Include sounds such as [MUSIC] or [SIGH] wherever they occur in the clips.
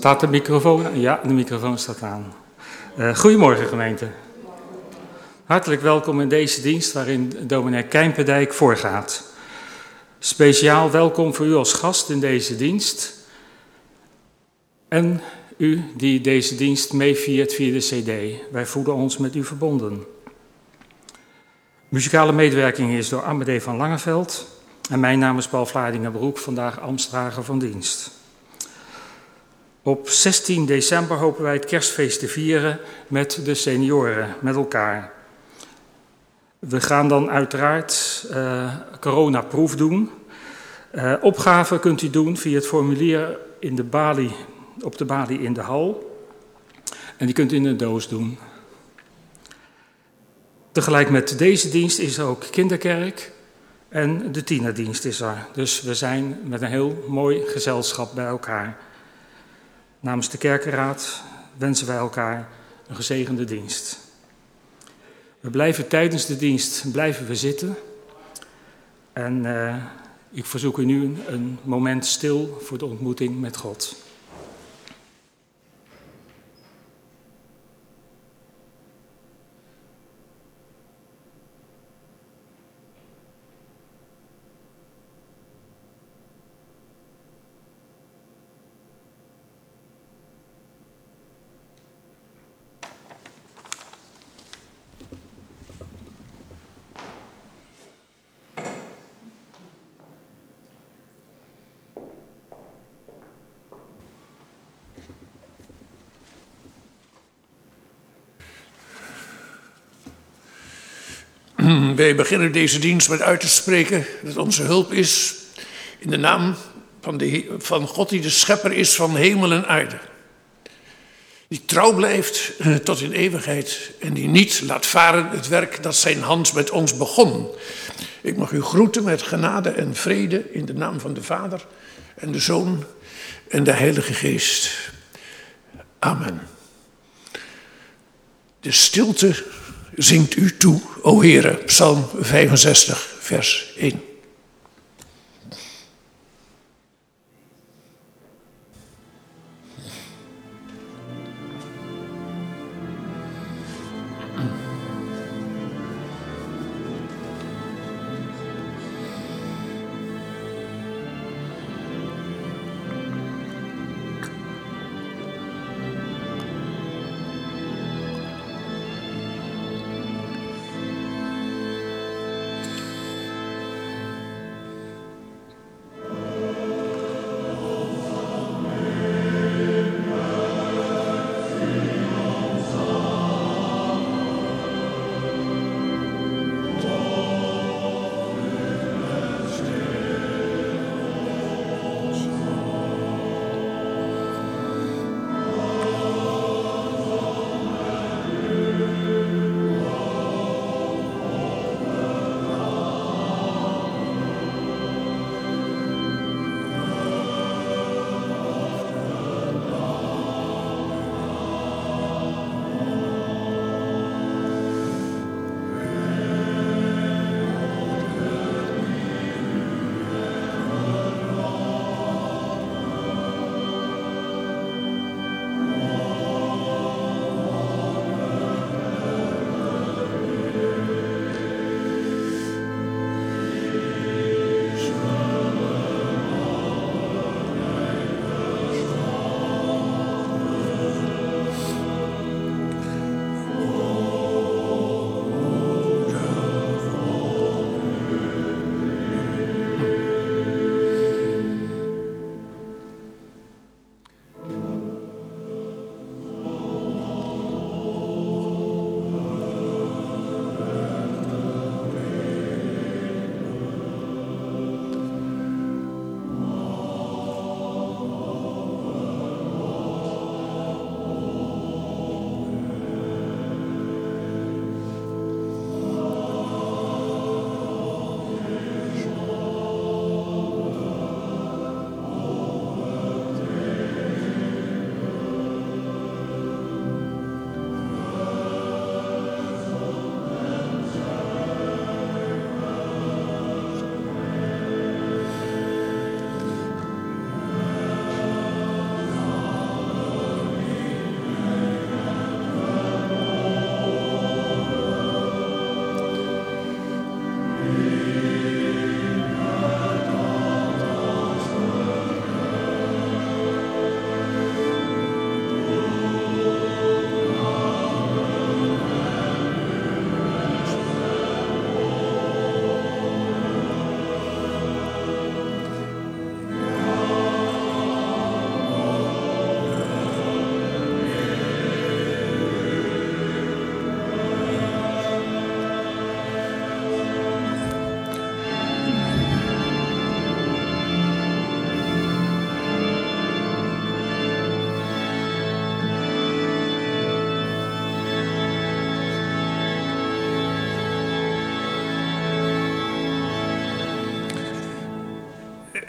Staat de microfoon? Ja, de microfoon staat aan. Uh, goedemorgen gemeente. Hartelijk welkom in deze dienst waarin dominee Kijmpendijk voorgaat. Speciaal welkom voor u als gast in deze dienst. En u die deze dienst meeviert via de CD. Wij voelen ons met u verbonden. Muzikale medewerking is door Amadee van Langeveld. En mijn naam is Paul Vlaardingen-Broek, vandaag Amstrager van dienst. Op 16 december hopen wij het kerstfeest te vieren met de senioren, met elkaar. We gaan dan uiteraard uh, coronaproef doen. Uh, opgaven kunt u doen via het formulier in de balie, op de balie in de hal. En die kunt u in een doos doen. Tegelijk met deze dienst is er ook kinderkerk en de tienerdienst is er. Dus we zijn met een heel mooi gezelschap bij elkaar. Namens de kerkenraad wensen wij elkaar een gezegende dienst. We blijven tijdens de dienst blijven we zitten. En uh, ik verzoek u nu een moment stil voor de ontmoeting met God. Wij beginnen deze dienst met uit te spreken dat onze hulp is in de naam van, de, van God die de schepper is van hemel en aarde. Die trouw blijft eh, tot in eeuwigheid en die niet laat varen het werk dat zijn hand met ons begon. Ik mag u groeten met genade en vrede in de naam van de Vader en de Zoon en de Heilige Geest. Amen. De stilte zingt u toe, o Heere. Psalm 65, vers 1.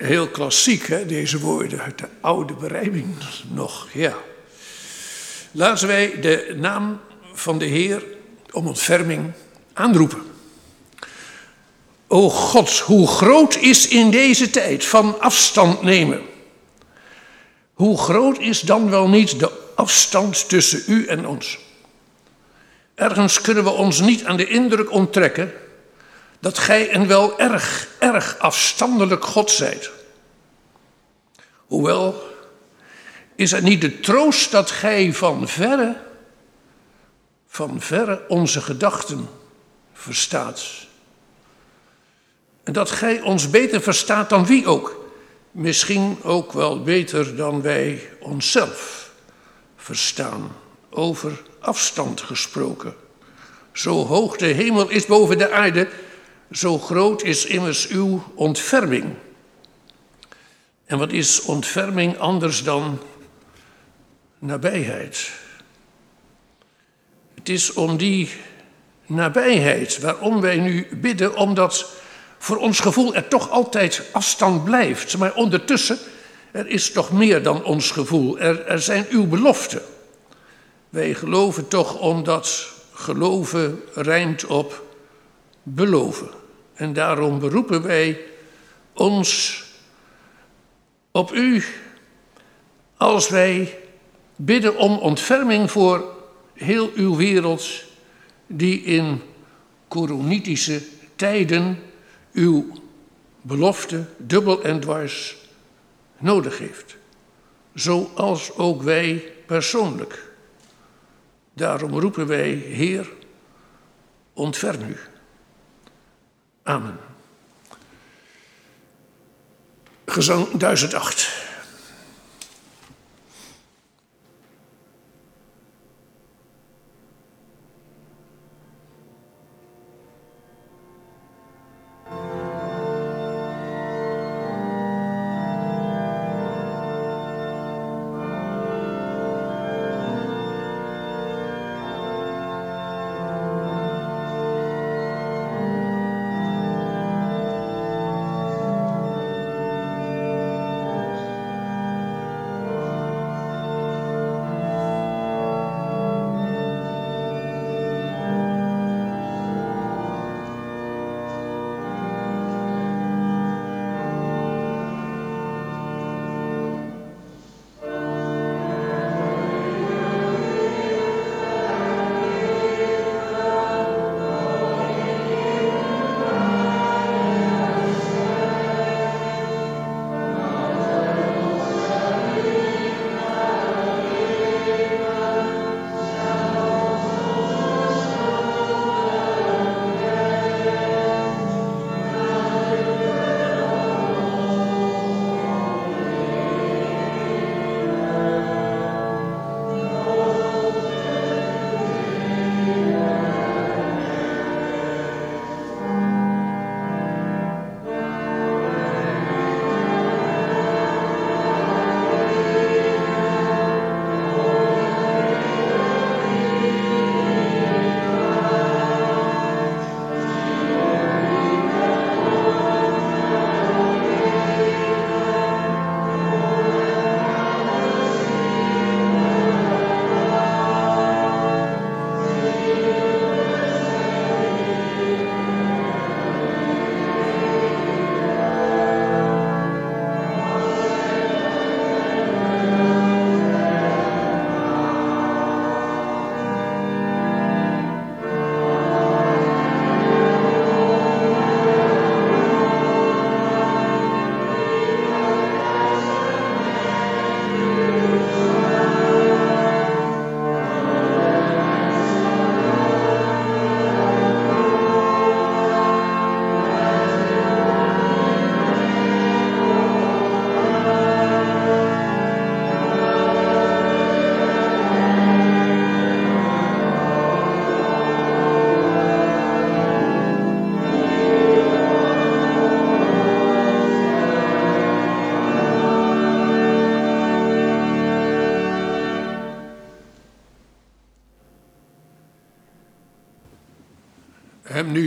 Heel klassiek, hè, deze woorden uit de oude berijming nog. Ja. Laten wij de naam van de Heer om ontferming aanroepen. O God, hoe groot is in deze tijd van afstand nemen. Hoe groot is dan wel niet de afstand tussen u en ons? Ergens kunnen we ons niet aan de indruk onttrekken dat gij een wel erg, erg afstandelijk God zijt. Hoewel, is het niet de troost dat gij van verre, van verre onze gedachten verstaat. En dat gij ons beter verstaat dan wie ook. Misschien ook wel beter dan wij onszelf verstaan, over afstand gesproken. Zo hoog de hemel is boven de aarde, zo groot is immers uw ontferming. En wat is ontferming anders dan nabijheid? Het is om die nabijheid waarom wij nu bidden, omdat voor ons gevoel er toch altijd afstand blijft. Maar ondertussen, er is toch meer dan ons gevoel. Er, er zijn uw beloften. Wij geloven toch omdat geloven rijmt op beloven. En daarom beroepen wij ons op u als wij bidden om ontferming voor heel uw wereld die in coronitische tijden uw belofte dubbel en dwars nodig heeft. Zoals ook wij persoonlijk. Daarom roepen wij, Heer, ontferm u. Amen. Gezang 1008.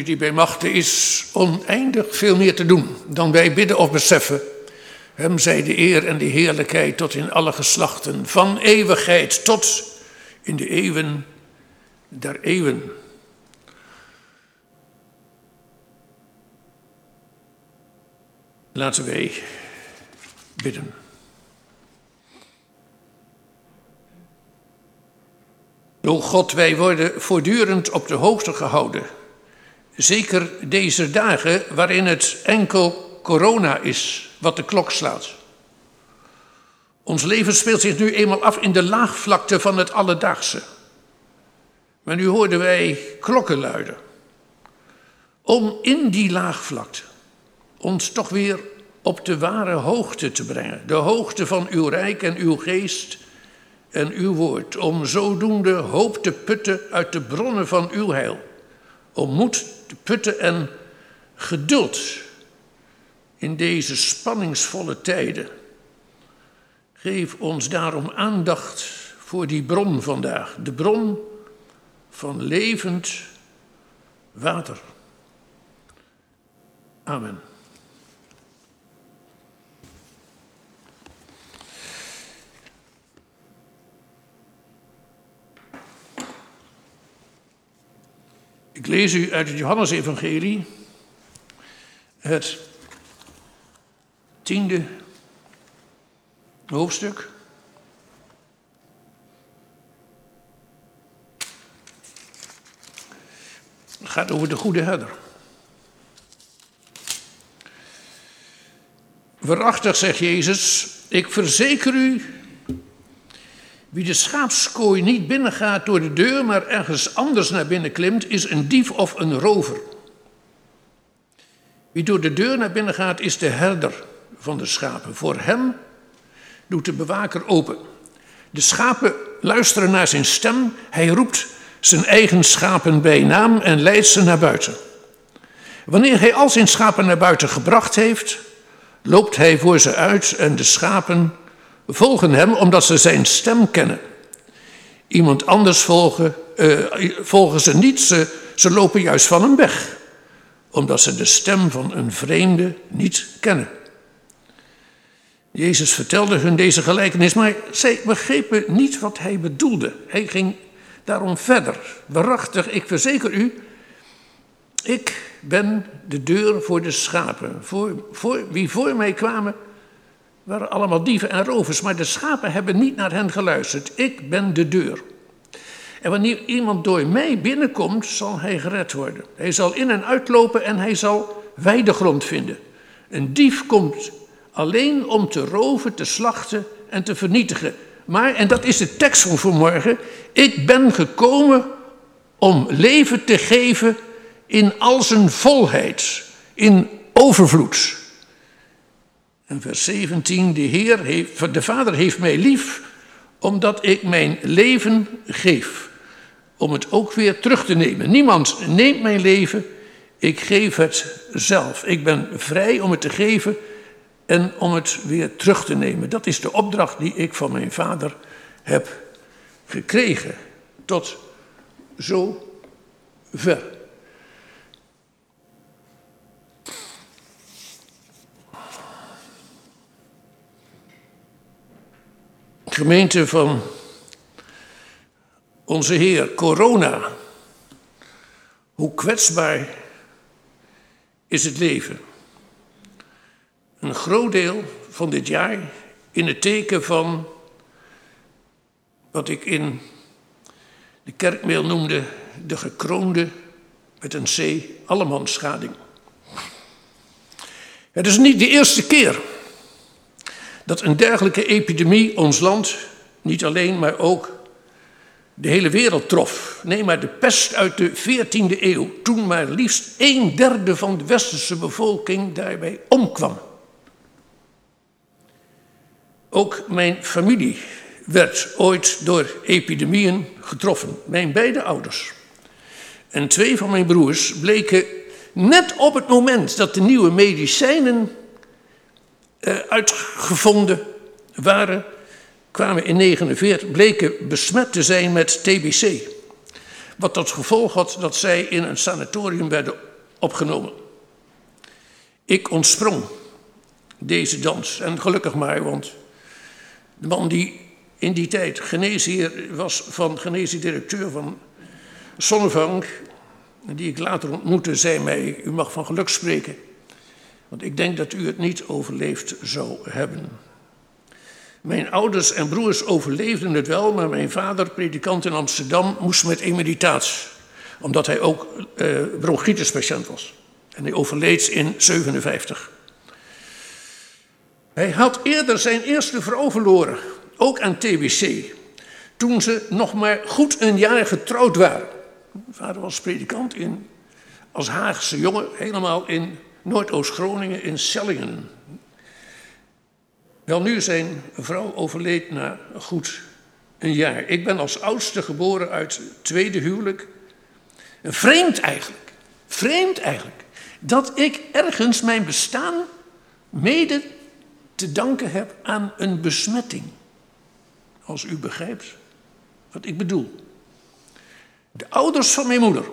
Die bij machten is oneindig veel meer te doen dan wij bidden of beseffen. Hem zij de eer en de heerlijkheid tot in alle geslachten, van eeuwigheid tot in de eeuwen der eeuwen. Laten wij bidden. O God, wij worden voortdurend op de hoogte gehouden. Zeker deze dagen waarin het enkel corona is wat de klok slaat. Ons leven speelt zich nu eenmaal af in de laagvlakte van het alledaagse. Maar nu hoorden wij klokken luiden. Om in die laagvlakte ons toch weer op de ware hoogte te brengen. De hoogte van uw rijk en uw geest en uw woord. Om zodoende hoop te putten uit de bronnen van uw heil. Om moed te putten en geduld in deze spanningsvolle tijden. Geef ons daarom aandacht voor die bron vandaag. De bron van levend water. Amen. Ik lees u uit het Johannesevangelie, het tiende hoofdstuk. Het gaat over de goede herder. Waarachtig, zegt Jezus, ik verzeker u wie de schaapskooi niet binnengaat door de deur, maar ergens anders naar binnen klimt, is een dief of een rover. Wie door de deur naar binnen gaat, is de herder van de schapen. Voor hem doet de bewaker open. De schapen luisteren naar zijn stem. Hij roept zijn eigen schapen bij naam en leidt ze naar buiten. Wanneer hij al zijn schapen naar buiten gebracht heeft, loopt hij voor ze uit en de schapen volgen hem omdat ze zijn stem kennen. Iemand anders volgen, uh, volgen ze niet, ze, ze lopen juist van hem weg, omdat ze de stem van een vreemde niet kennen. Jezus vertelde hun deze gelijkenis, maar zij begrepen niet wat hij bedoelde. Hij ging daarom verder. Waarachtig, ik verzeker u, ik ben de deur voor de schapen. Voor, voor, wie voor mij kwamen, waren allemaal dieven en rovers, maar de schapen hebben niet naar hen geluisterd. Ik ben de deur. En wanneer iemand door mij binnenkomt, zal hij gered worden. Hij zal in en uitlopen en hij zal weidegrond vinden. Een dief komt alleen om te roven, te slachten en te vernietigen. Maar, en dat is de tekst van vanmorgen, ik ben gekomen om leven te geven in al zijn volheid, in overvloed. En vers 17, de Heer heeft, de Vader heeft mij lief, omdat ik mijn leven geef, om het ook weer terug te nemen. Niemand neemt mijn leven, ik geef het zelf. Ik ben vrij om het te geven en om het weer terug te nemen. Dat is de opdracht die ik van mijn vader heb gekregen. Tot zo ver. Gemeente van onze Heer, corona. Hoe kwetsbaar is het leven? Een groot deel van dit jaar in het teken van wat ik in de kerkmail noemde de gekroonde met een C allemanschading. Het is niet de eerste keer dat een dergelijke epidemie ons land niet alleen, maar ook de hele wereld trof. Nee, maar de pest uit de 14e eeuw, toen maar liefst een derde van de westerse bevolking daarbij omkwam. Ook mijn familie werd ooit door epidemieën getroffen. Mijn beide ouders. En twee van mijn broers bleken net op het moment dat de nieuwe medicijnen uitgevonden waren, kwamen in 1949, bleken besmet te zijn met TBC. Wat tot gevolg had dat zij in een sanatorium werden opgenomen. Ik ontsprong deze dans. En gelukkig maar, want de man die in die tijd geneesheer was van geneesdirecteur van Sonnevang, die ik later ontmoette, zei mij: U mag van geluk spreken, want ik denk dat u het niet overleefd zou hebben. Mijn ouders en broers overleefden het wel, maar mijn vader, predikant in Amsterdam, moest met emeritaat, omdat hij ook uh, bronchitispatiënt was. En hij overleed in 57. Hij had eerder zijn eerste vrouw verloren, ook aan TBC, toen ze nog maar goed een jaar getrouwd waren. Mijn vader was predikant in, als Haagse jongen, helemaal in Noordoost-Groningen, in Sellingen. Wel nu zijn vrouw overleed na goed een jaar. Ik ben als oudste geboren uit tweede huwelijk. Vreemd eigenlijk, vreemd eigenlijk, dat ik ergens mijn bestaan mede te danken heb aan een besmetting. Als u begrijpt wat ik bedoel. De ouders van mijn moeder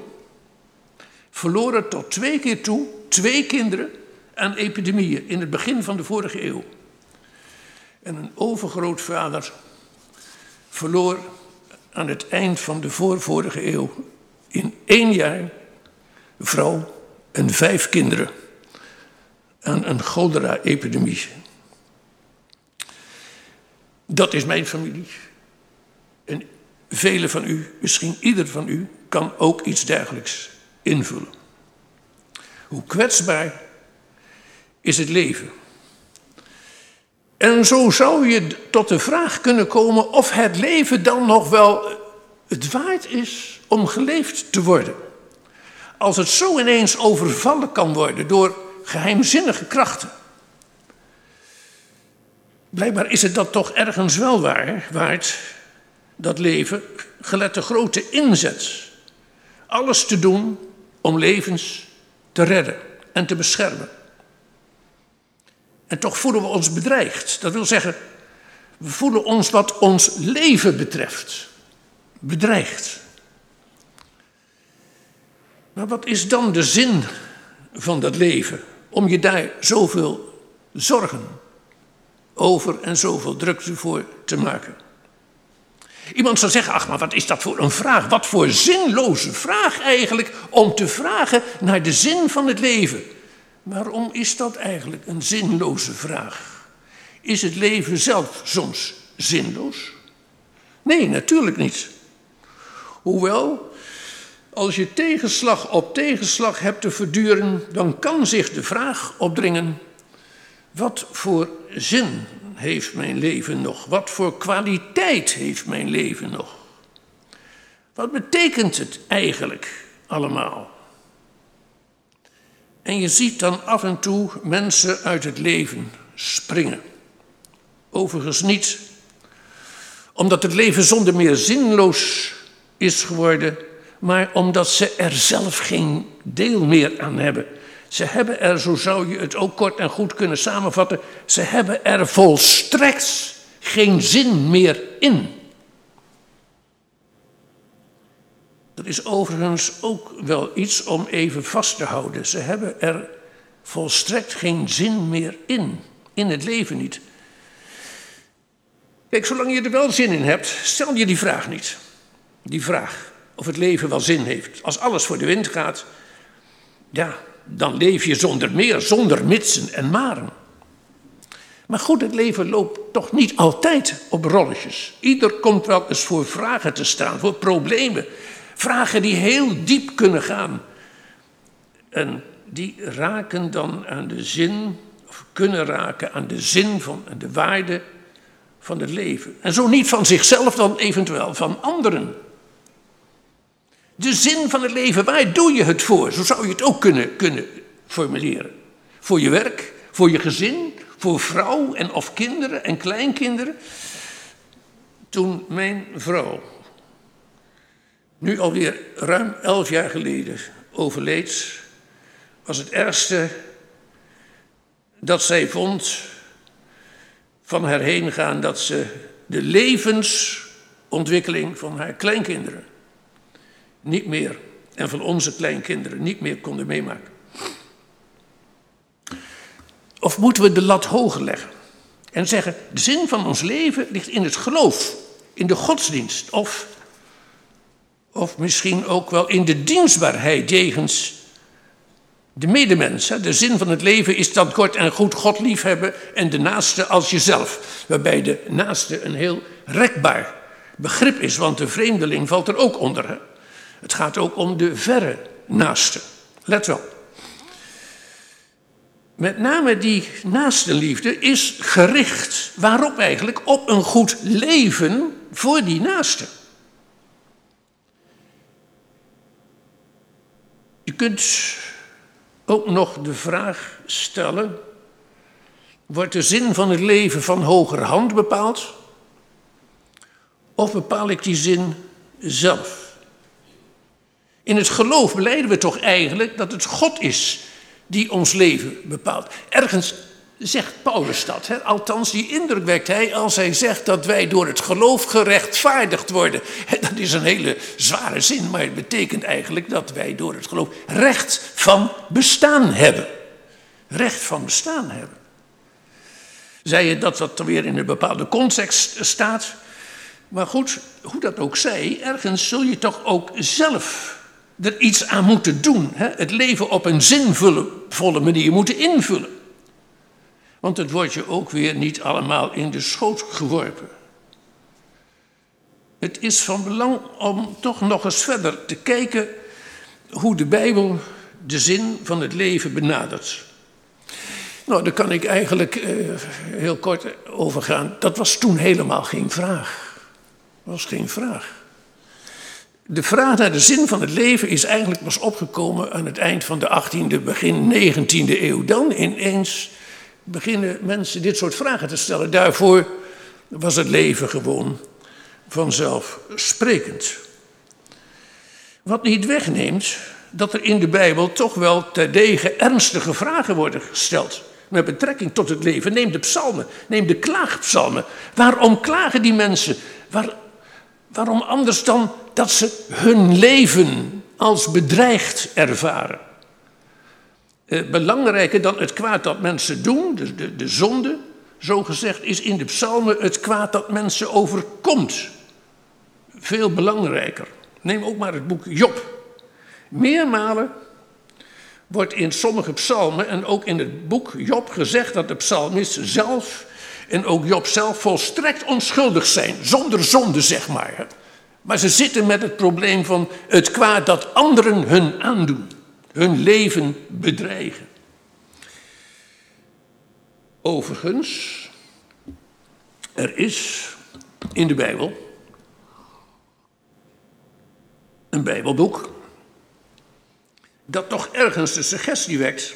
verloren tot twee keer toe twee kinderen aan epidemieën in het begin van de vorige eeuw. En een overgrootvader verloor aan het eind van de voorvorige eeuw in één jaar vrouw en vijf kinderen aan een cholera-epidemie. Dat is mijn familie. En velen van u, misschien ieder van u, kan ook iets dergelijks invullen. Hoe kwetsbaar is het leven? En zo zou je tot de vraag kunnen komen of het leven dan nog wel het waard is om geleefd te worden. Als het zo ineens overvallen kan worden door geheimzinnige krachten. Blijkbaar is het dat toch ergens wel waar, waard, dat leven, gelet de grote inzet. Alles te doen om levens te redden en te beschermen. En toch voelen we ons bedreigd. Dat wil zeggen, we voelen ons wat ons leven betreft bedreigd. Maar wat is dan de zin van dat leven? Om je daar zoveel zorgen over en zoveel drukte voor te maken. Iemand zou zeggen, ach maar wat is dat voor een vraag? Wat voor zinloze vraag eigenlijk om te vragen naar de zin van het leven. Waarom is dat eigenlijk een zinloze vraag? Is het leven zelf soms zinloos? Nee, natuurlijk niet. Hoewel, als je tegenslag op tegenslag hebt te verduren, dan kan zich de vraag opdringen: wat voor zin heeft mijn leven nog? Wat voor kwaliteit heeft mijn leven nog? Wat betekent het eigenlijk allemaal? En je ziet dan af en toe mensen uit het leven springen. Overigens niet omdat het leven zonder meer zinloos is geworden, maar omdat ze er zelf geen deel meer aan hebben. Ze hebben er, zo zou je het ook kort en goed kunnen samenvatten, ze hebben er volstrekt geen zin meer in. Dat is overigens ook wel iets om even vast te houden. Ze hebben er volstrekt geen zin meer in. In het leven niet. Kijk, zolang je er wel zin in hebt, stel je die vraag niet. Die vraag of het leven wel zin heeft. Als alles voor de wind gaat, ja, dan leef je zonder meer, zonder mitsen en maren. Maar goed, het leven loopt toch niet altijd op rolletjes. Ieder komt wel eens voor vragen te staan, voor problemen. Vragen die heel diep kunnen gaan. En die raken dan aan de zin, of kunnen raken aan de zin van de waarde van het leven. En zo niet van zichzelf, dan eventueel van anderen. De zin van het leven, waar doe je het voor? Zo zou je het ook kunnen, kunnen formuleren. Voor je werk, voor je gezin, voor vrouw en of kinderen en kleinkinderen. Toen mijn vrouw, nu alweer ruim elf jaar geleden, overleed, was het ergste dat zij vond van haar heen gaan dat ze de levensontwikkeling van haar kleinkinderen niet meer en van onze kleinkinderen niet meer konden meemaken. Of moeten we de lat hoger leggen en zeggen: de zin van ons leven ligt in het geloof, in de godsdienst of, of misschien ook wel in de dienstbaarheid jegens de medemens. De zin van het leven is dan kort en goed God liefhebben en de naaste als jezelf. Waarbij de naaste een heel rekbaar begrip is, want de vreemdeling valt er ook onder. Het gaat ook om de verre naaste. Let wel. Met name die naaste liefde is gericht. Waarop eigenlijk? Op een goed leven voor die naaste. Je kunt ook nog de vraag stellen: wordt de zin van het leven van hogerhand bepaald? Of bepaal ik die zin zelf? In het geloof beleiden we toch eigenlijk dat het God is die ons leven bepaalt. Ergens zegt Paulus dat. Hè? Althans, die indruk wekt hij als hij zegt dat wij door het geloof gerechtvaardigd worden. [LAUGHS] Dat is een hele zware zin, maar het betekent eigenlijk dat wij door het geloof recht van bestaan hebben. Recht van bestaan hebben. Zei je dat dat weer in een bepaalde context staat? Maar goed, hoe dat ook zij, ergens zul je toch ook zelf er iets aan moeten doen. Hè? Het leven op een zinvolle manier moeten invullen. Want het wordt je ook weer niet allemaal in de schoot geworpen. Het is van belang om toch nog eens verder te kijken hoe de Bijbel de zin van het leven benadert. Nou, daar kan ik eigenlijk eh, heel kort over gaan. Dat was toen helemaal geen vraag. Dat was geen vraag. De vraag naar de zin van het leven is eigenlijk pas opgekomen aan het eind van de 18e, begin 19e eeuw. Dan ineens beginnen mensen dit soort vragen te stellen. Daarvoor was het leven gewoon vanzelfsprekend. Wat niet wegneemt dat er in de Bijbel toch wel terdege ernstige vragen worden gesteld. Met betrekking tot het leven. Neem de psalmen, neem de klaagpsalmen. Waarom klagen die mensen? Waar, waarom anders dan dat ze hun leven als bedreigd ervaren? Eh, belangrijker dan het kwaad dat mensen doen, de, de, de zonde, zo gezegd, is in de psalmen het kwaad dat mensen overkomt. Veel belangrijker. Neem ook maar het boek Job. Meermalen wordt in sommige psalmen en ook in het boek Job gezegd dat de psalmist zelf en ook Job zelf volstrekt onschuldig zijn, zonder zonde zeg maar. Maar ze zitten met het probleem van het kwaad dat anderen hun aandoen hun leven bedreigen. Overigens, er is in de Bijbel een Bijbelboek dat toch ergens de suggestie wekt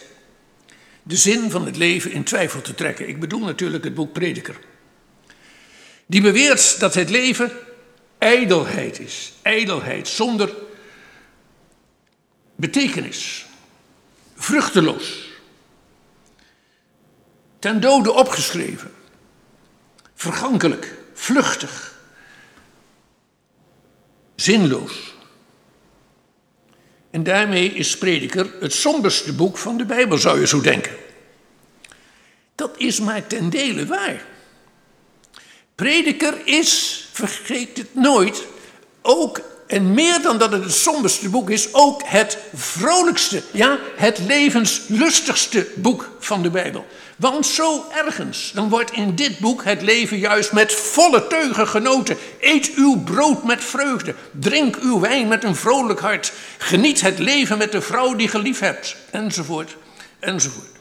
de zin van het leven in twijfel te trekken. Ik bedoel natuurlijk het boek Prediker. Die beweert dat het leven ijdelheid is. Ijdelheid zonder betekenis. Vruchteloos. Ten dode opgeschreven. Vergankelijk, vluchtig. Zinloos. En daarmee is Prediker het somberste boek van de Bijbel, zou je zo denken. Dat is maar ten dele waar. Prediker is, vergeet het nooit, ook en meer dan dat het het somberste boek is, ook het vrolijkste, ja, het levenslustigste boek van de Bijbel. Want zo ergens, dan wordt in dit boek het leven juist met volle teugen genoten. Eet uw brood met vreugde, drink uw wijn met een vrolijk hart, geniet het leven met de vrouw die geliefd hebt, enzovoort, enzovoort.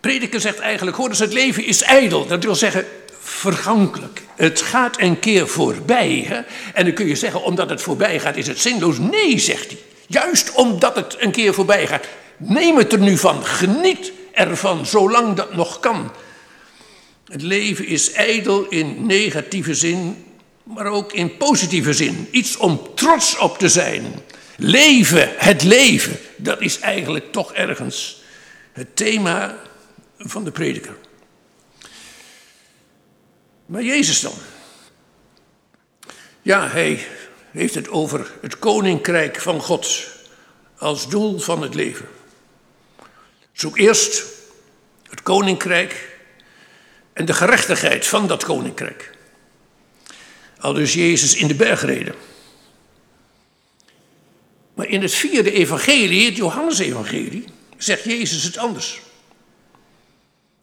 Prediker zegt eigenlijk, hoor eens, het leven is ijdel. Dat wil zeggen, vergankelijk. Het gaat een keer voorbij. Hè? En dan kun je zeggen, omdat het voorbij gaat, is het zinloos. Nee, zegt hij. Juist omdat het een keer voorbij gaat. Neem het er nu van. Geniet ervan, zolang dat nog kan. Het leven is ijdel in negatieve zin, maar ook in positieve zin. Iets om trots op te zijn. Leven, het leven, dat is eigenlijk toch ergens het thema van de prediker. Maar Jezus dan? Ja, hij heeft het over het koninkrijk van God als doel van het leven. Zoek eerst het koninkrijk en de gerechtigheid van dat koninkrijk. Al dus Jezus in de bergreden. Maar in het vierde evangelie, het Johannesevangelie, zegt Jezus het anders.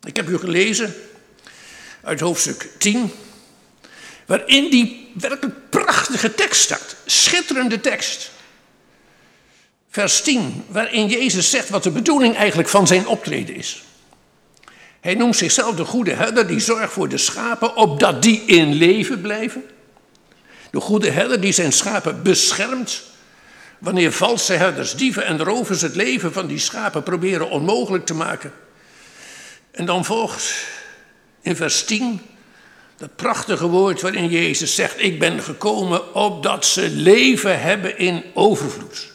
Ik heb u gelezen uit hoofdstuk 10, waarin die werkelijk prachtige tekst staat. Schitterende tekst. Vers 10, waarin Jezus zegt wat de bedoeling eigenlijk van zijn optreden is. Hij noemt zichzelf de goede herder die zorgt voor de schapen, opdat die in leven blijven. De goede herder die zijn schapen beschermt wanneer valse herders, dieven en rovers het leven van die schapen proberen onmogelijk te maken. En dan volgt in vers 10 dat prachtige woord waarin Jezus zegt: Ik ben gekomen opdat ze leven hebben in overvloed.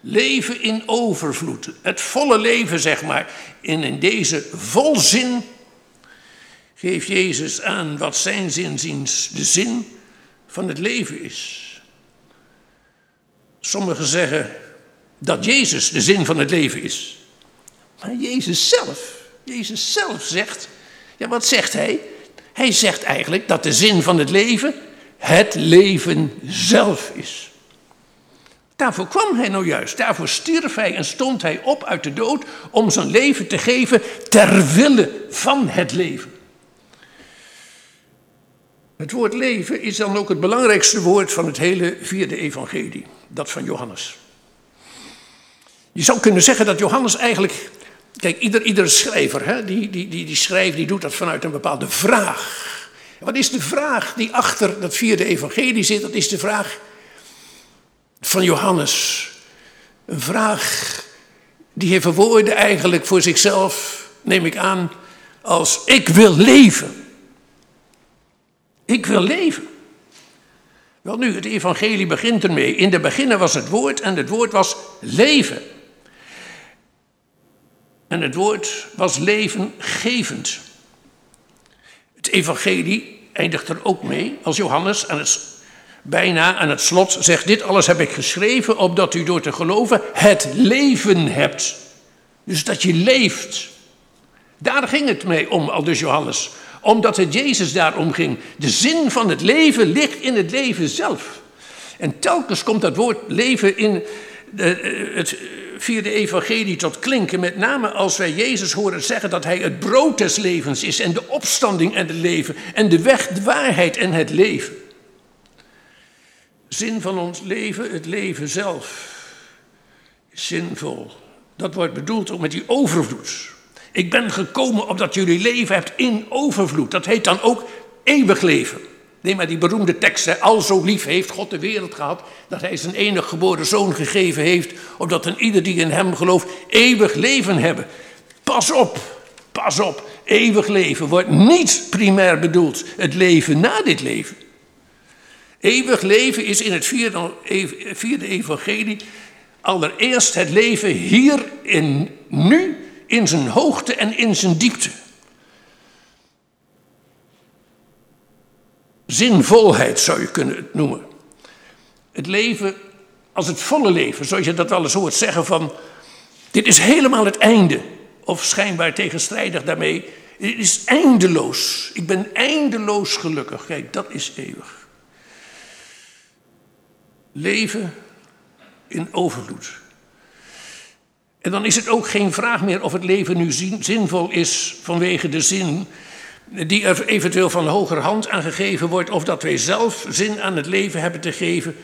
Leven in overvloed. Het volle leven, zeg maar. En in deze volzin geeft Jezus aan wat zijn zinziens de zin van het leven is. Sommigen zeggen dat Jezus de zin van het leven is. Maar Jezus zelf, Jezus zelf zegt, ja wat zegt hij? Hij zegt eigenlijk dat de zin van het leven het leven zelf is. Daarvoor kwam hij nou juist, daarvoor stierf hij en stond hij op uit de dood om zijn leven te geven ter wille van het leven. Het woord leven is dan ook het belangrijkste woord van het hele vierde evangelie, dat van Johannes. Je zou kunnen zeggen dat Johannes eigenlijk, kijk, ieder, iedere schrijver hè, die, die, die, die schrijft, die doet dat vanuit een bepaalde vraag. Wat is de vraag die achter dat vierde evangelie zit? Dat is de vraag van Johannes. Een vraag die hij verwoordde eigenlijk voor zichzelf, neem ik aan, als ik wil leven. Ik wil leven. Wel nu, het evangelie begint ermee. In de beginnen was het woord en het woord was leven. En het woord was levengevend. Het evangelie eindigt er ook mee als Johannes aan het, bijna aan het slot zegt: Dit alles heb ik geschreven opdat u door te geloven het leven hebt. Dus dat je leeft. Daar ging het mee om, al dus Johannes omdat het Jezus daarom ging. De zin van het leven ligt in het leven zelf. En telkens komt dat woord leven in de, eh, het vierde evangelie tot klinken. Met name als wij Jezus horen zeggen dat hij het brood des levens is. En de opstanding en het leven. En de weg, de waarheid en het leven. Zin van ons leven, het leven zelf. Zinvol. Dat wordt bedoeld ook met die overvloed. Ik ben gekomen opdat jullie leven hebt in overvloed. Dat heet dan ook eeuwig leven. Neem maar die beroemde tekst. Hè. Al zo lief heeft God de wereld gehad. Dat hij zijn enig geboren zoon gegeven heeft. Opdat een ieder die in hem gelooft eeuwig leven hebben. Pas op. Pas op. Eeuwig leven wordt niet primair bedoeld. Het leven na dit leven. Eeuwig leven is in het vierde, evangelie allereerst het leven hier en nu in zijn hoogte en in zijn diepte. Zinvolheid zou je kunnen het noemen. Het leven als het volle leven, zoals je dat wel eens hoort zeggen van, dit is helemaal het einde. Of schijnbaar tegenstrijdig daarmee, dit is eindeloos. Ik ben eindeloos gelukkig. Kijk, dat is eeuwig. Leven in overvloed. En dan is het ook geen vraag meer of het leven nu zinvol is vanwege de zin die er eventueel van hoger hand aan gegeven wordt, of dat wij zelf zin aan het leven hebben te geven.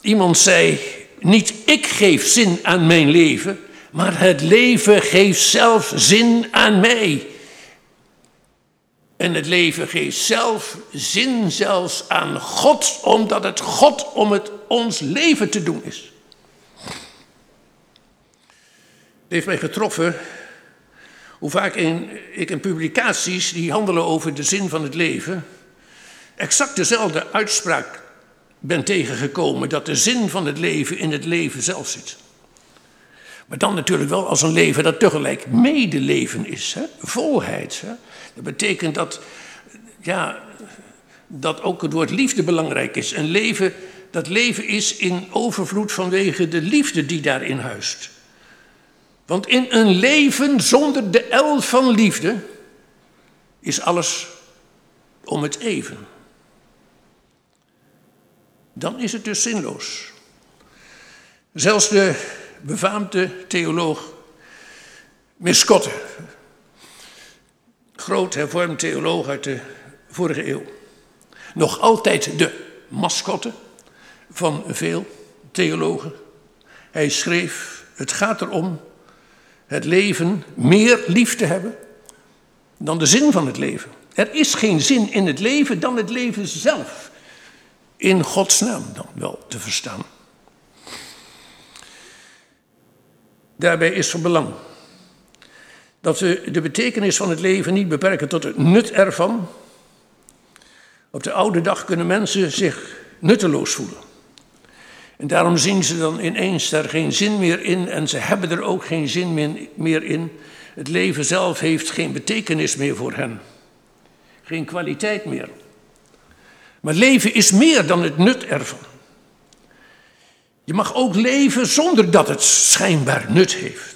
Iemand zei: Niet ik geef zin aan mijn leven, maar het leven geeft zelf zin aan mij. En het leven geeft zelf zin zelfs aan God, omdat het God om het ons leven te doen is. heeft mij getroffen hoe vaak in, ik in publicaties die handelen over de zin van het leven exact dezelfde uitspraak ben tegengekomen dat de zin van het leven in het leven zelf zit. Maar dan natuurlijk wel als een leven dat tegelijk medeleven is, hè? volheid. Hè? Dat betekent dat, ja, dat ook het woord liefde belangrijk is. Een leven, dat leven is in overvloed vanwege de liefde die daarin huist. Want in een leven zonder de L van liefde is alles om het even. Dan is het dus zinloos. Zelfs de befaamde theoloog Miskotte, groot hervormd theoloog uit de vorige eeuw, nog altijd de mascotte van veel theologen. Hij schreef: Het gaat erom het leven meer lief te hebben dan de zin van het leven. Er is geen zin in het leven dan het leven zelf. In Gods naam dan wel te verstaan. Daarbij is van belang dat we de betekenis van het leven niet beperken tot het nut ervan. Op de oude dag kunnen mensen zich nutteloos voelen. En daarom zien ze dan ineens er geen zin meer in en ze hebben er ook geen zin meer in. Het leven zelf heeft geen betekenis meer voor hen. Geen kwaliteit meer. Maar leven is meer dan het nut ervan. Je mag ook leven zonder dat het schijnbaar nut heeft.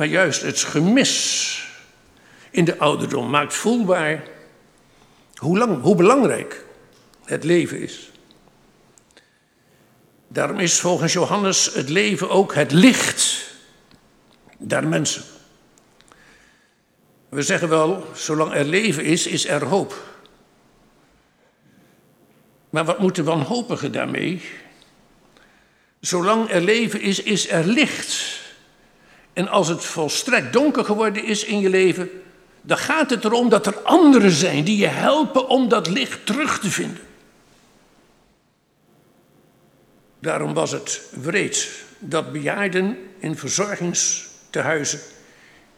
Maar juist het gemis in de ouderdom maakt voelbaar hoe, lang, hoe belangrijk het leven is. Daarom is volgens Johannes het leven ook het licht der mensen. We zeggen wel, zolang er leven is, is er hoop. Maar wat moet de wanhopige daarmee? Zolang er leven is, is er licht. En als het volstrekt donker geworden is in je leven, dan gaat het erom dat er anderen zijn die je helpen om dat licht terug te vinden. Daarom was het wreed dat bejaarden in verzorgingstehuizen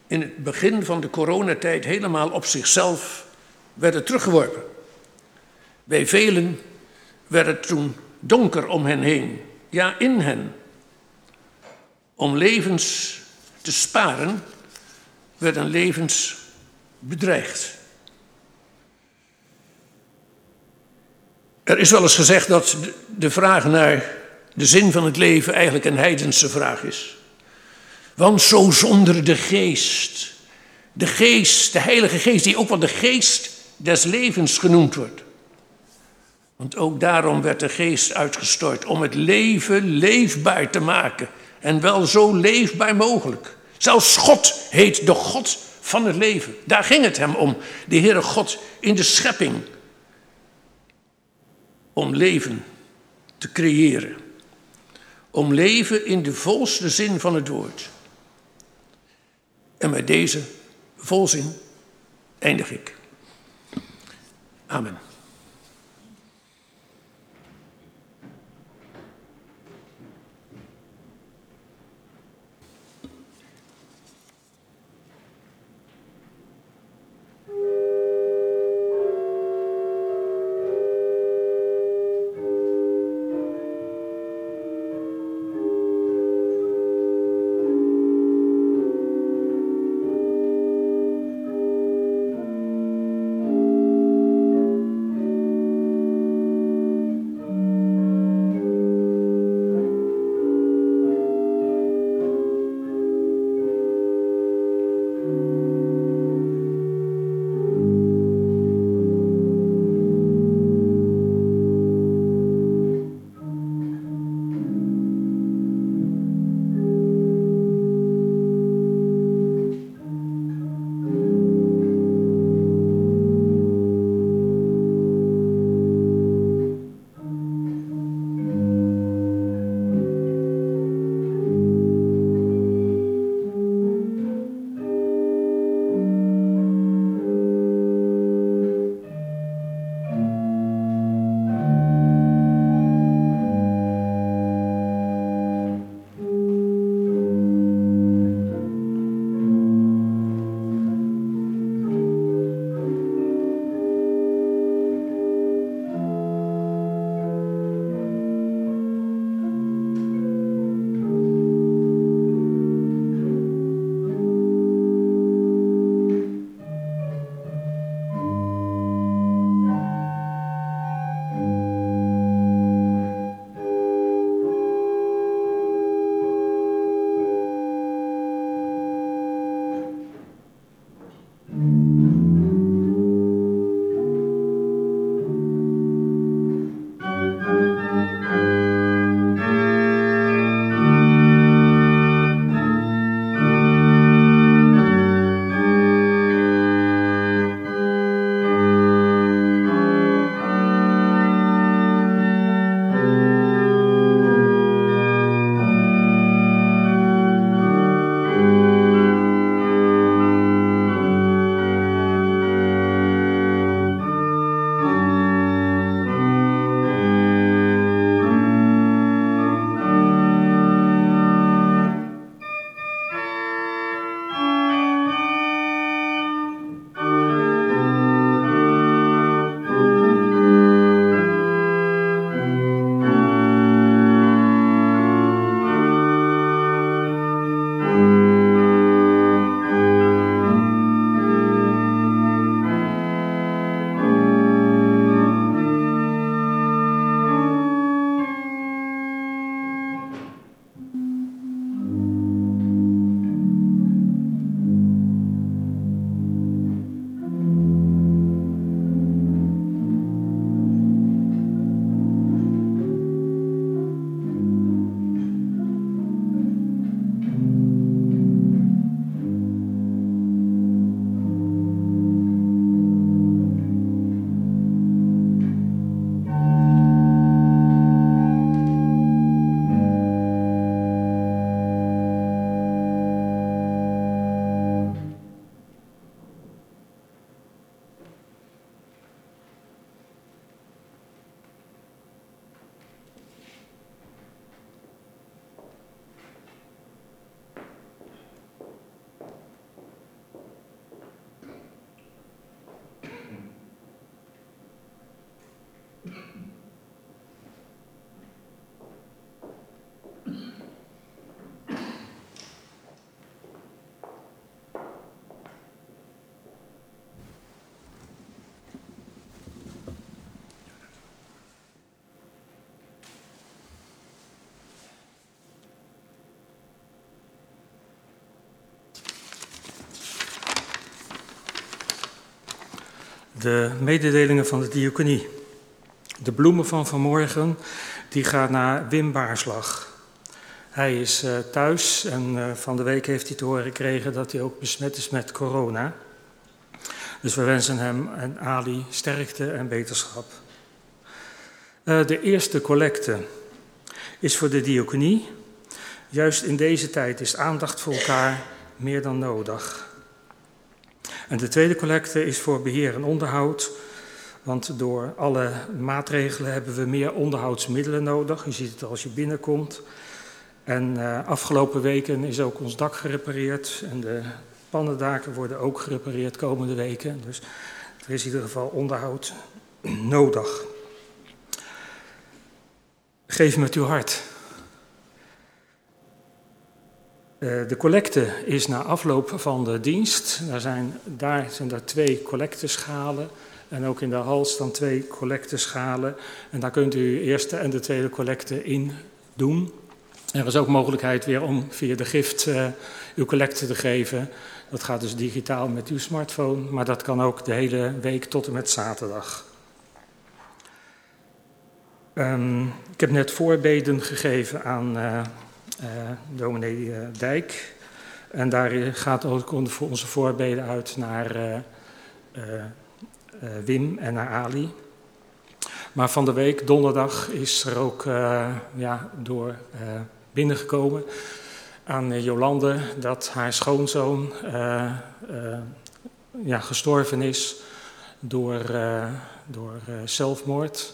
in het begin van de coronatijd helemaal op zichzelf werden teruggeworpen. Bij velen werd het toen donker om hen heen, ja in hen. Om levens te sparen werden levens bedreigd. Er is wel eens gezegd dat de vraag naar de zin van het leven eigenlijk een heidense vraag is. Want zo zonder de geest, de geest, de heilige geest, die ook wel de geest des levens genoemd wordt. Want ook daarom werd de geest uitgestort, om het leven leefbaar te maken. En wel zo leefbaar mogelijk. Zelfs God heet de God van het leven. Daar ging het hem om, de Heere God in de schepping. Om leven te creëren. Om leven in de volste zin van het woord. En met deze volzin eindig ik. Amen. De mededelingen van de diaconie. De bloemen van vanmorgen, die gaat naar Wim Baarslag. Hij is uh, thuis en uh, van de week heeft hij te horen gekregen dat hij ook besmet is met corona. Dus we wensen hem en Ali sterkte en beterschap. Uh, de eerste collecte is voor de diaconie. Juist in deze tijd is aandacht voor elkaar meer dan nodig. En de tweede collecte is voor beheer en onderhoud. Want door alle maatregelen hebben we meer onderhoudsmiddelen nodig. Je ziet het als je binnenkomt. En uh, afgelopen weken is ook ons dak gerepareerd. En de pannendaken worden ook gerepareerd komende weken. Dus er is in ieder geval onderhoud [CLEARS THROAT] nodig. Geef met uw hart. Uh, de collecte is na afloop van de dienst. Daar zijn, daar zijn er twee collecteschalen. En ook in de hal staan twee collecteschalen. En daar kunt u uw eerste en de tweede collecte in doen. Er is ook mogelijkheid weer om via de gift uh, uw collecte te geven. Dat gaat dus digitaal met uw smartphone, maar dat kan ook de hele week tot en met zaterdag. Um, ik heb net voorbeden gegeven aan uh, dominee Dijk. En daar gaat ook onze voorbeden uit naar Wim en naar Ali. Maar van de week, donderdag, is er ook ja, door binnengekomen aan eh, Jolande dat haar schoonzoon ja, gestorven is door, door zelfmoord.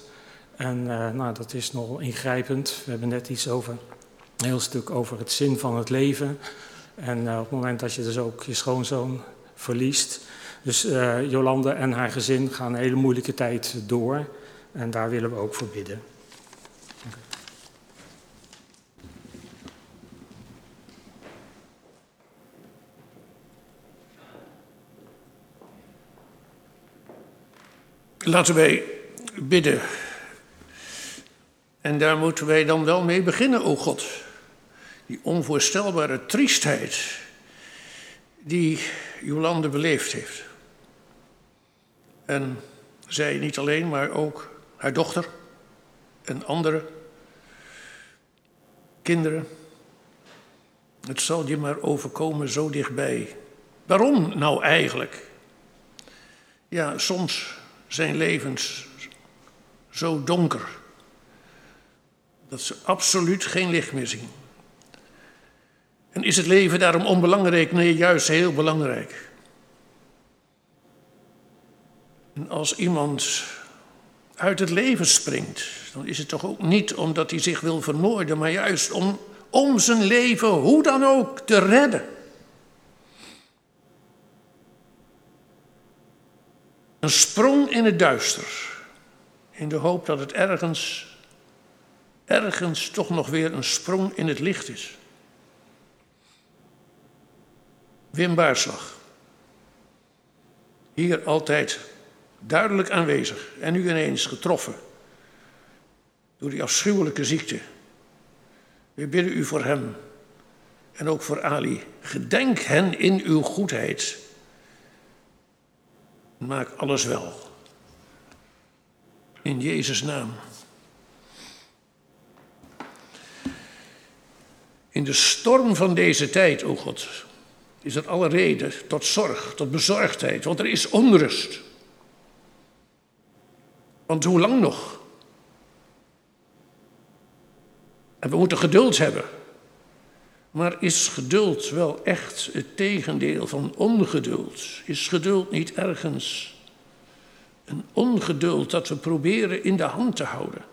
En nou, dat is nogal ingrijpend. We hebben net iets over, een heel stuk over het zin van het leven. En op het moment dat je dus ook je schoonzoon verliest. Dus Jolande en haar gezin gaan een hele moeilijke tijd door. En daar willen we ook voor bidden. Laten wij bidden. En daar moeten wij dan wel mee beginnen, o God. Die onvoorstelbare triestheid die Jolande beleefd heeft. En zij niet alleen, maar ook haar dochter en andere kinderen. Het zal je maar overkomen zo dichtbij. Waarom nou eigenlijk? Ja, soms zijn levens zo donker dat ze absoluut geen licht meer zien. En is het leven daarom onbelangrijk? Nee, juist heel belangrijk. En als iemand uit het leven springt, dan is het toch ook niet omdat hij zich wil vermoorden, maar juist om, om zijn leven, hoe dan ook, te redden. Een sprong in het duister. In de hoop dat het ergens, ergens toch nog weer een sprong in het licht is. Wim Baarslag. Hier altijd duidelijk aanwezig en nu ineens getroffen door die afschuwelijke ziekte. We bidden u voor hem en ook voor Ali. Gedenk hen in uw goedheid Maak alles wel. In Jezus' naam. In de storm van deze tijd, o God, is er alle reden tot zorg, tot bezorgdheid, want er is onrust. Want hoe lang nog? En we moeten geduld hebben. Maar is geduld wel echt het tegendeel van ongeduld? Is geduld niet ergens een ongeduld dat we proberen in de hand te houden?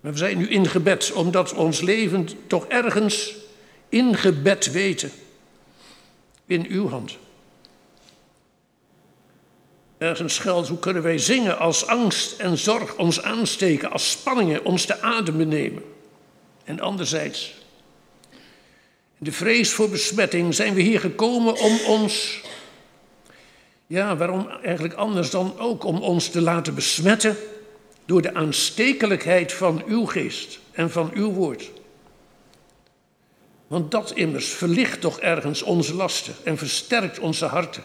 We zijn nu in gebed, omdat ons leven toch ergens in gebed weten. In uw hand. Ergens schuilt, hoe kunnen wij zingen als angst en zorg ons aansteken, als spanningen ons de adem benemen? En anderzijds, de vrees voor besmetting zijn we hier gekomen om ons, ja, waarom eigenlijk anders dan ook om ons te laten besmetten door de aanstekelijkheid van uw geest en van uw woord. Want dat immers verlicht toch ergens onze lasten en versterkt onze harten.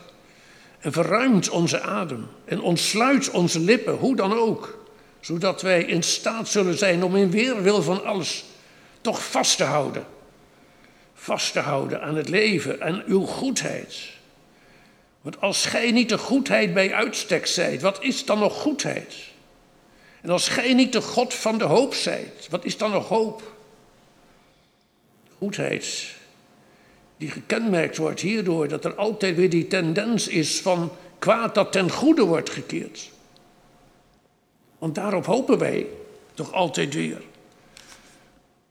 en verruimt onze adem en ontsluit onze lippen, hoe dan ook, zodat wij in staat zullen zijn om in weerwil van alles toch vast te houden. Vast te houden aan het leven en uw goedheid. Want als gij niet de goedheid bij uitstek zijt, wat is dan nog goedheid? En als gij niet de God van de hoop zijt, wat is dan nog hoop? Goedheid die gekenmerkt wordt hierdoor dat er altijd weer die tendens is van kwaad dat ten goede wordt gekeerd. Want daarop hopen wij toch altijd weer.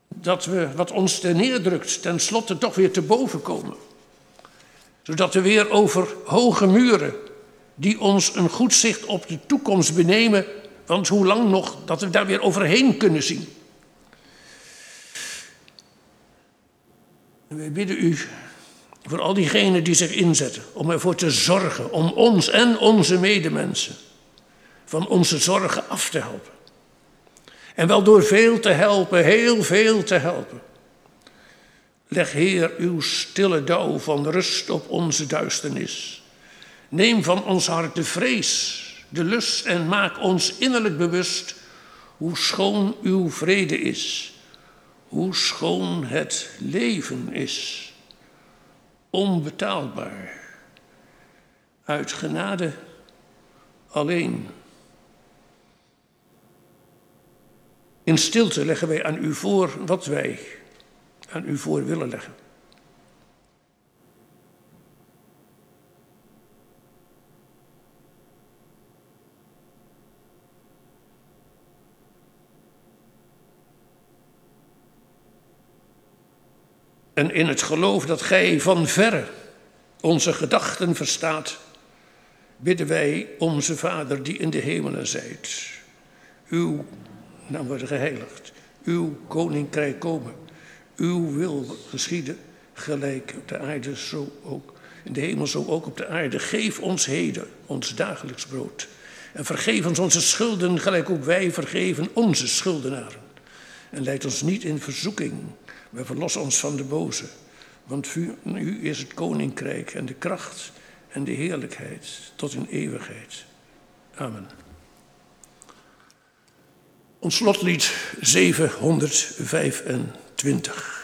Dat we wat ons ten neerdrukt, tenslotte toch weer te boven komen. Zodat we weer over hoge muren, die ons een goed zicht op de toekomst benemen, want hoe lang nog dat we daar weer overheen kunnen zien. Wij bidden u voor al diegenen die zich inzetten om ervoor te zorgen, om ons en onze medemensen van onze zorgen af te helpen. En wel door veel te helpen, heel veel te helpen. Leg Heer uw stille dauw van rust op onze duisternis. Neem van ons hart de vrees, de lust en maak ons innerlijk bewust hoe schoon uw vrede is, hoe schoon het leven is onbetaalbaar. Uit genade alleen. In stilte leggen wij aan u voor wat wij aan u voor willen leggen. En in het geloof dat gij van verre onze gedachten verstaat, bidden wij onze Vader die in de hemelen zijt. Uw naam wordt geheiligd, uw koninkrijk komen, uw wil geschieden, gelijk op de aarde zo ook, in de hemel zo ook op de aarde. Geef ons heden ons dagelijks brood. En vergeef ons onze schulden, gelijk ook wij vergeven onze schuldenaren. En leid ons niet in verzoeking, maar verlos ons van de boze. Want u is het koninkrijk en de kracht en de heerlijkheid tot in eeuwigheid. Amen. Ons slotlied 725.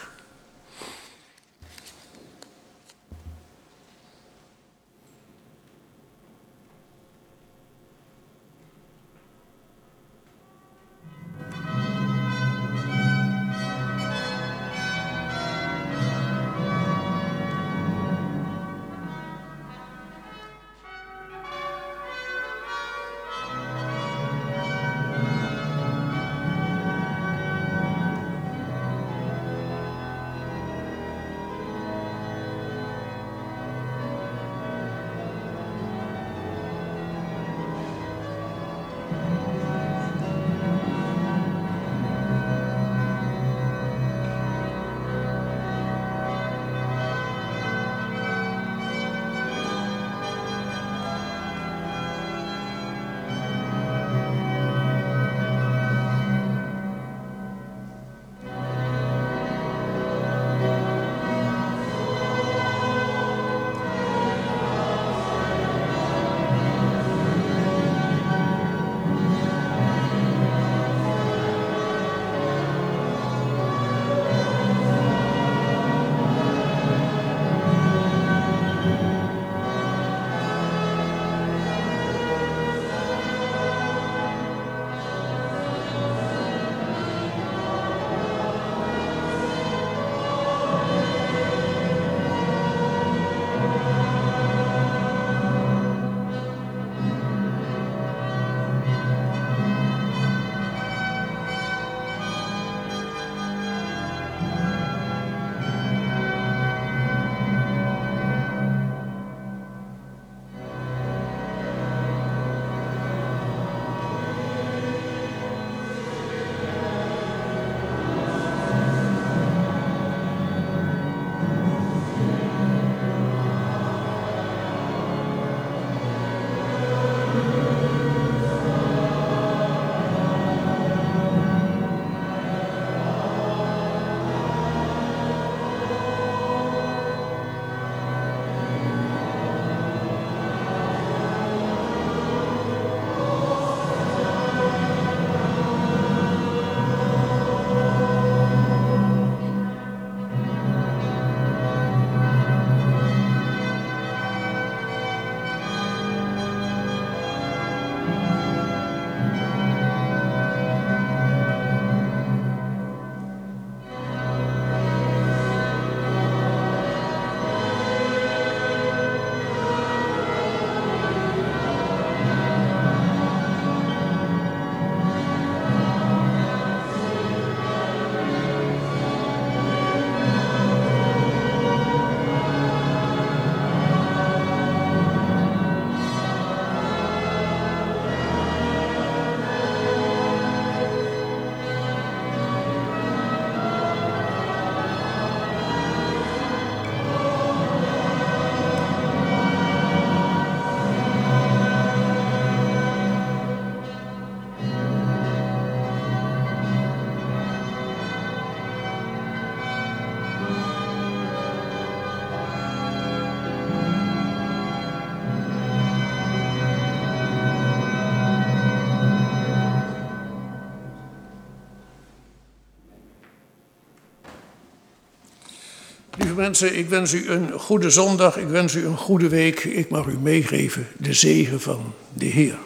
Mensen, ik wens u een goede zondag. Ik wens u een goede week. Ik mag u meegeven de zegen van de Heer.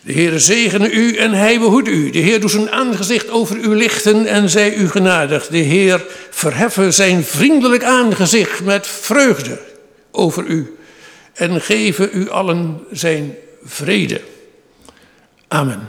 De Heer zegene u en hij behoedt u. De Heer doet zijn aangezicht over u lichten en zij u genadig. De Heer verheffen zijn vriendelijk aangezicht met vreugde over u en geven u allen zijn vrede. Amen.